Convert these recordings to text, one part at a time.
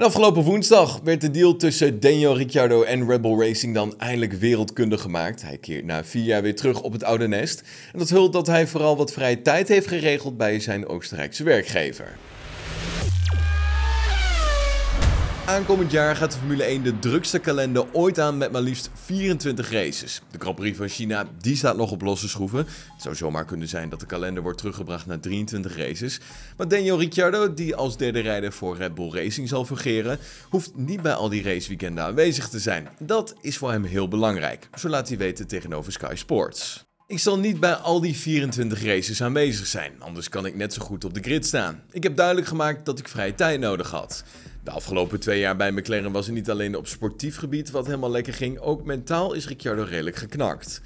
En afgelopen woensdag werd de deal tussen Daniel Ricciardo en Red Bull Racing dan eindelijk wereldkundig gemaakt. Hij keert na vier jaar weer terug op het oude nest. En dat hult dat hij vooral wat vrije tijd heeft geregeld bij zijn Oostenrijkse werkgever. Aankomend jaar gaat de Formule 1 de drukste kalender ooit aan met maar liefst 24 races. De Grand Prix van China die staat nog op losse schroeven. Het zou zomaar kunnen zijn dat de kalender wordt teruggebracht naar 23 races. Maar Daniel Ricciardo, die als derde rijder voor Red Bull Racing zal fungeren, hoeft niet bij al die raceweekenden aanwezig te zijn. Dat is voor hem heel belangrijk, zo laat hij weten tegenover Sky Sports. Ik zal niet bij al die 24 races aanwezig zijn, anders kan ik net zo goed op de grid staan. Ik heb duidelijk gemaakt dat ik vrije tijd nodig had. De afgelopen twee jaar bij McLaren was het niet alleen op sportief gebied wat helemaal lekker ging, ook mentaal is Ricciardo redelijk geknakt.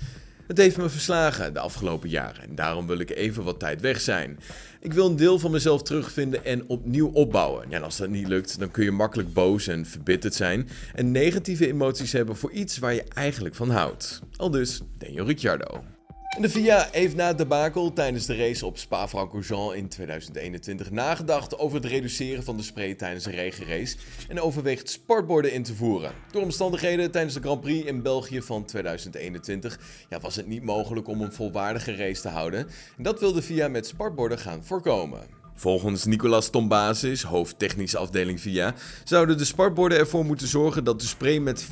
Het heeft me verslagen de afgelopen jaren en daarom wil ik even wat tijd weg zijn. Ik wil een deel van mezelf terugvinden en opnieuw opbouwen. En als dat niet lukt, dan kun je makkelijk boos en verbitterd zijn en negatieve emoties hebben voor iets waar je eigenlijk van houdt. Al dus Daniel Ricciardo. De FIA heeft na het debakel tijdens de race op Spa-Francorchamps in 2021 nagedacht over het reduceren van de spray tijdens een regenrace en overweegt sportborden in te voeren. Door omstandigheden tijdens de Grand Prix in België van 2021 ja, was het niet mogelijk om een volwaardige race te houden en dat wil de FIA met sportborden gaan voorkomen. Volgens Nicolas Tombasis, hoofd technische afdeling VIA, zouden de spartborden ervoor moeten zorgen dat de spray met 50%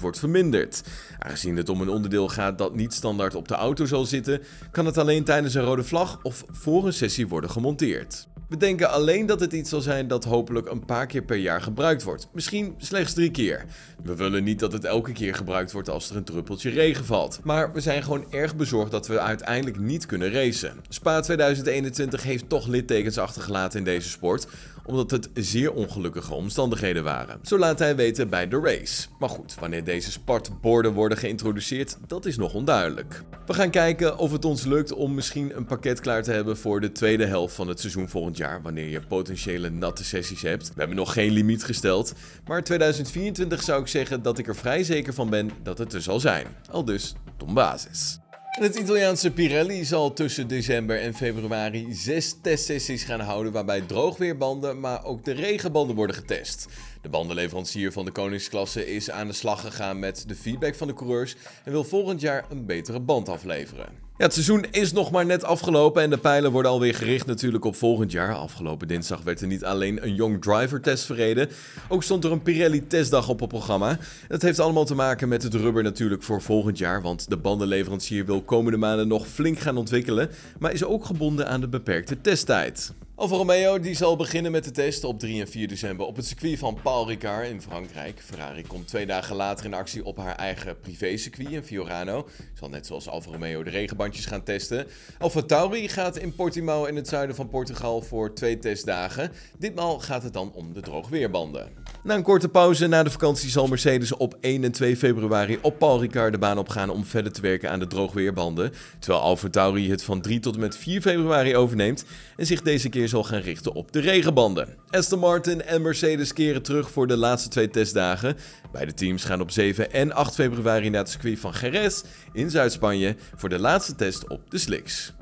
wordt verminderd. Aangezien het om een onderdeel gaat dat niet standaard op de auto zal zitten, kan het alleen tijdens een rode vlag of voor een sessie worden gemonteerd. We denken alleen dat het iets zal zijn dat hopelijk een paar keer per jaar gebruikt wordt. Misschien slechts drie keer. We willen niet dat het elke keer gebruikt wordt als er een druppeltje regen valt. Maar we zijn gewoon erg bezorgd dat we uiteindelijk niet kunnen racen. Spa 2021 heeft toch littekens achtergelaten in deze sport omdat het zeer ongelukkige omstandigheden waren. Zo laat hij weten bij de race. Maar goed, wanneer deze spartborden worden geïntroduceerd, dat is nog onduidelijk. We gaan kijken of het ons lukt om misschien een pakket klaar te hebben voor de tweede helft van het seizoen volgend jaar, wanneer je potentiële natte sessies hebt. We hebben nog geen limiet gesteld, maar 2024 zou ik zeggen dat ik er vrij zeker van ben dat het er zal zijn. Al dus, Tom Basis. Het Italiaanse Pirelli zal tussen december en februari zes testsessies gaan houden waarbij droogweerbanden, maar ook de regenbanden worden getest. De bandenleverancier van de koningsklasse is aan de slag gegaan met de feedback van de coureurs en wil volgend jaar een betere band afleveren. Ja, het seizoen is nog maar net afgelopen en de pijlen worden alweer gericht natuurlijk op volgend jaar. Afgelopen dinsdag werd er niet alleen een Young Driver test verreden, ook stond er een Pirelli testdag op het programma. Dat heeft allemaal te maken met het rubber natuurlijk voor volgend jaar, want de bandenleverancier wil komende maanden nog flink gaan ontwikkelen, maar is ook gebonden aan de beperkte testtijd. Alfa Romeo die zal beginnen met de test op 3 en 4 december op het circuit van Paul Ricard in Frankrijk. Ferrari komt twee dagen later in actie op haar eigen privécircuit in Fiorano. Zal net zoals Alfa Romeo de regenbandjes gaan testen. Alfa Tauri gaat in Portimao in het zuiden van Portugal voor twee testdagen. Ditmaal gaat het dan om de droogweerbanden. Na een korte pauze na de vakantie zal Mercedes op 1 en 2 februari op Paul Ricard de baan opgaan om verder te werken aan de droogweerbanden. Terwijl Alfa Tauri het van 3 tot en met 4 februari overneemt en zich deze keer zal gaan richten op de regenbanden. Aston Martin en Mercedes keren terug voor de laatste twee testdagen. Beide teams gaan op 7 en 8 februari naar het circuit van Jerez in Zuid-Spanje voor de laatste test op de slicks.